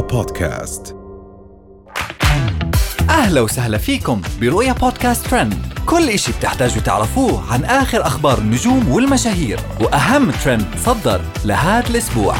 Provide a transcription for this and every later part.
بودكاست. أهلا وسهلا فيكم برؤيا بودكاست ترند. كل إشي بتحتاجوا تعرفوه عن آخر أخبار النجوم والمشاهير وأهم ترند صدر لهذا الأسبوع.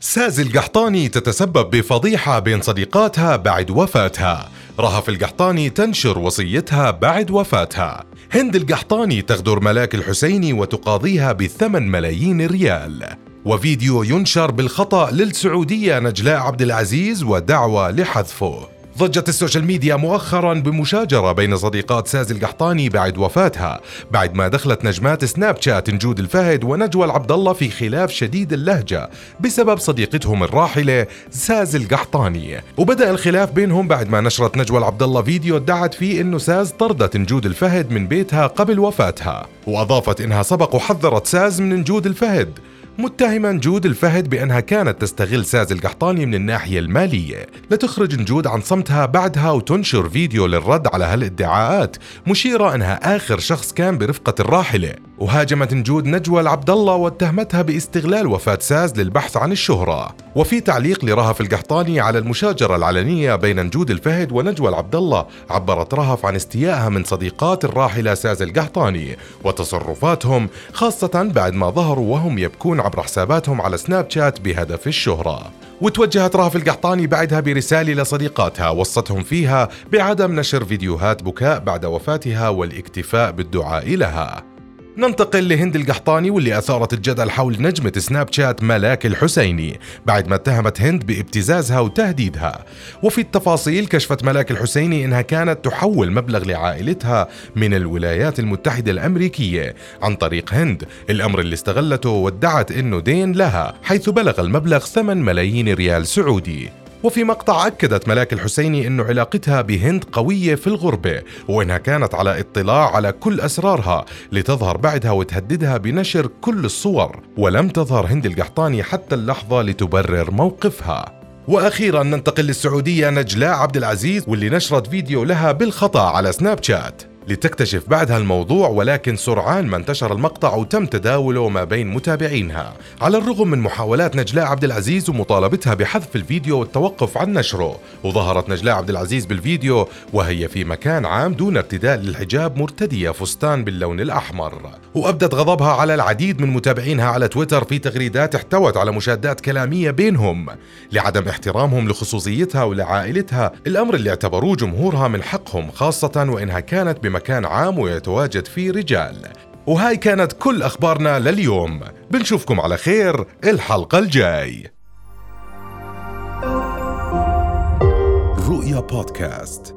سازي القحطاني تتسبب بفضيحة بين صديقاتها بعد وفاتها. رهف القحطاني تنشر وصيتها بعد وفاتها. هند القحطاني تغدر ملاك الحسيني وتقاضيها بثمن ملايين ريال وفيديو ينشر بالخطأ للسعودية نجلاء عبد العزيز ودعوة لحذفه. ضجت السوشيال ميديا مؤخرا بمشاجرة بين صديقات سازي القحطاني بعد وفاتها بعد ما دخلت نجمات Snapchat نجود الفهد ونجوى العبد الله في خلاف شديد اللهجة بسبب صديقتهم الراحلة ساز القحطاني. وبدأ الخلاف بينهم بعد ما نشرت نجوى العبد الله فيديو ادعت فيه إنه ساز طردت نجود الفهد من بيتها قبل وفاتها. وأضافت إنها سبق وحذرت ساز من نجود الفهد. متهما نجود الفهد بأنها كانت تستغل ساز القحطاني من الناحية المالية. لتخرج نجود عن صمتها بعدها وتنشر فيديو للرد على هالادعاءات مشيرة أنها آخر شخص كان برفقة الراحلة. وهاجمت نجود نجوى العبد الله واتهمتها باستغلال وفاة ساز للبحث عن الشهرة. وفي تعليق لرهف القحطاني على المشاجرة العلنية بين نجود الفهد ونجوى العبد الله عبرت رهف عن استيائها من صديقات الراحلة ساز القحطاني وتصرفاتهم خاصة بعد ما ظهروا وهم يبكون عبر حساباتهم على سناب شات بهدف الشهرة. وتوجهت رهف القحطاني بعدها برسالة لصديقاتها وصتهم فيها بعدم نشر فيديوهات بكاء بعد وفاتها والاكتفاء بالدعاء لها. ننتقل لهند القحطاني واللي أثارت الجدل حول نجمة سناب شات ملاك الحسيني بعد ما اتهمت هند بابتزازها وتهديدها. وفي التفاصيل كشفت ملاك الحسيني إنها كانت تحول مبلغ لعائلتها من الولايات المتحدة الأمريكية عن طريق هند الأمر اللي استغلته وادعت إنه دين لها حيث بلغ المبلغ 8 ملايين ريال سعودي. وفي مقطع أكدت ملاك الحسيني أن علاقتها بهند قوية في الغربة وأنها كانت على اطلاع على كل أسرارها لتظهر بعدها وتهددها بنشر كل الصور. ولم تظهر هند القحطاني حتى اللحظة لتبرر موقفها. وأخيرا ننتقل للسعودية نجلاء عبد العزيز واللي نشرت فيديو لها بالخطأ على سناب شات. لتكتشف بعدها الموضوع ولكن سرعان ما انتشر المقطع وتم تداوله ما بين متابعينها. على الرغم من محاولات نجلاء عبد العزيز ومطالبتها بحذف الفيديو والتوقف عن نشره وظهرت نجلاء عبد العزيز بالفيديو وهي في مكان عام دون ارتداء للحجاب مرتدية فستان باللون الأحمر. وأبدت غضبها على العديد من متابعينها على تويتر في تغريدات احتوت على مشادات كلامية بينهم. لعدم احترامهم لخصوصيتها ولعائلتها الأمر اللي اعتبروه جمهورها من حقهم خاصة وإنها كانت بم مكان عام ويتواجد فيه رجال. وهاي كانت كل أخبارنا لليوم. بنشوفكم على خير الحلقة الجاي. رؤيا بودكاست.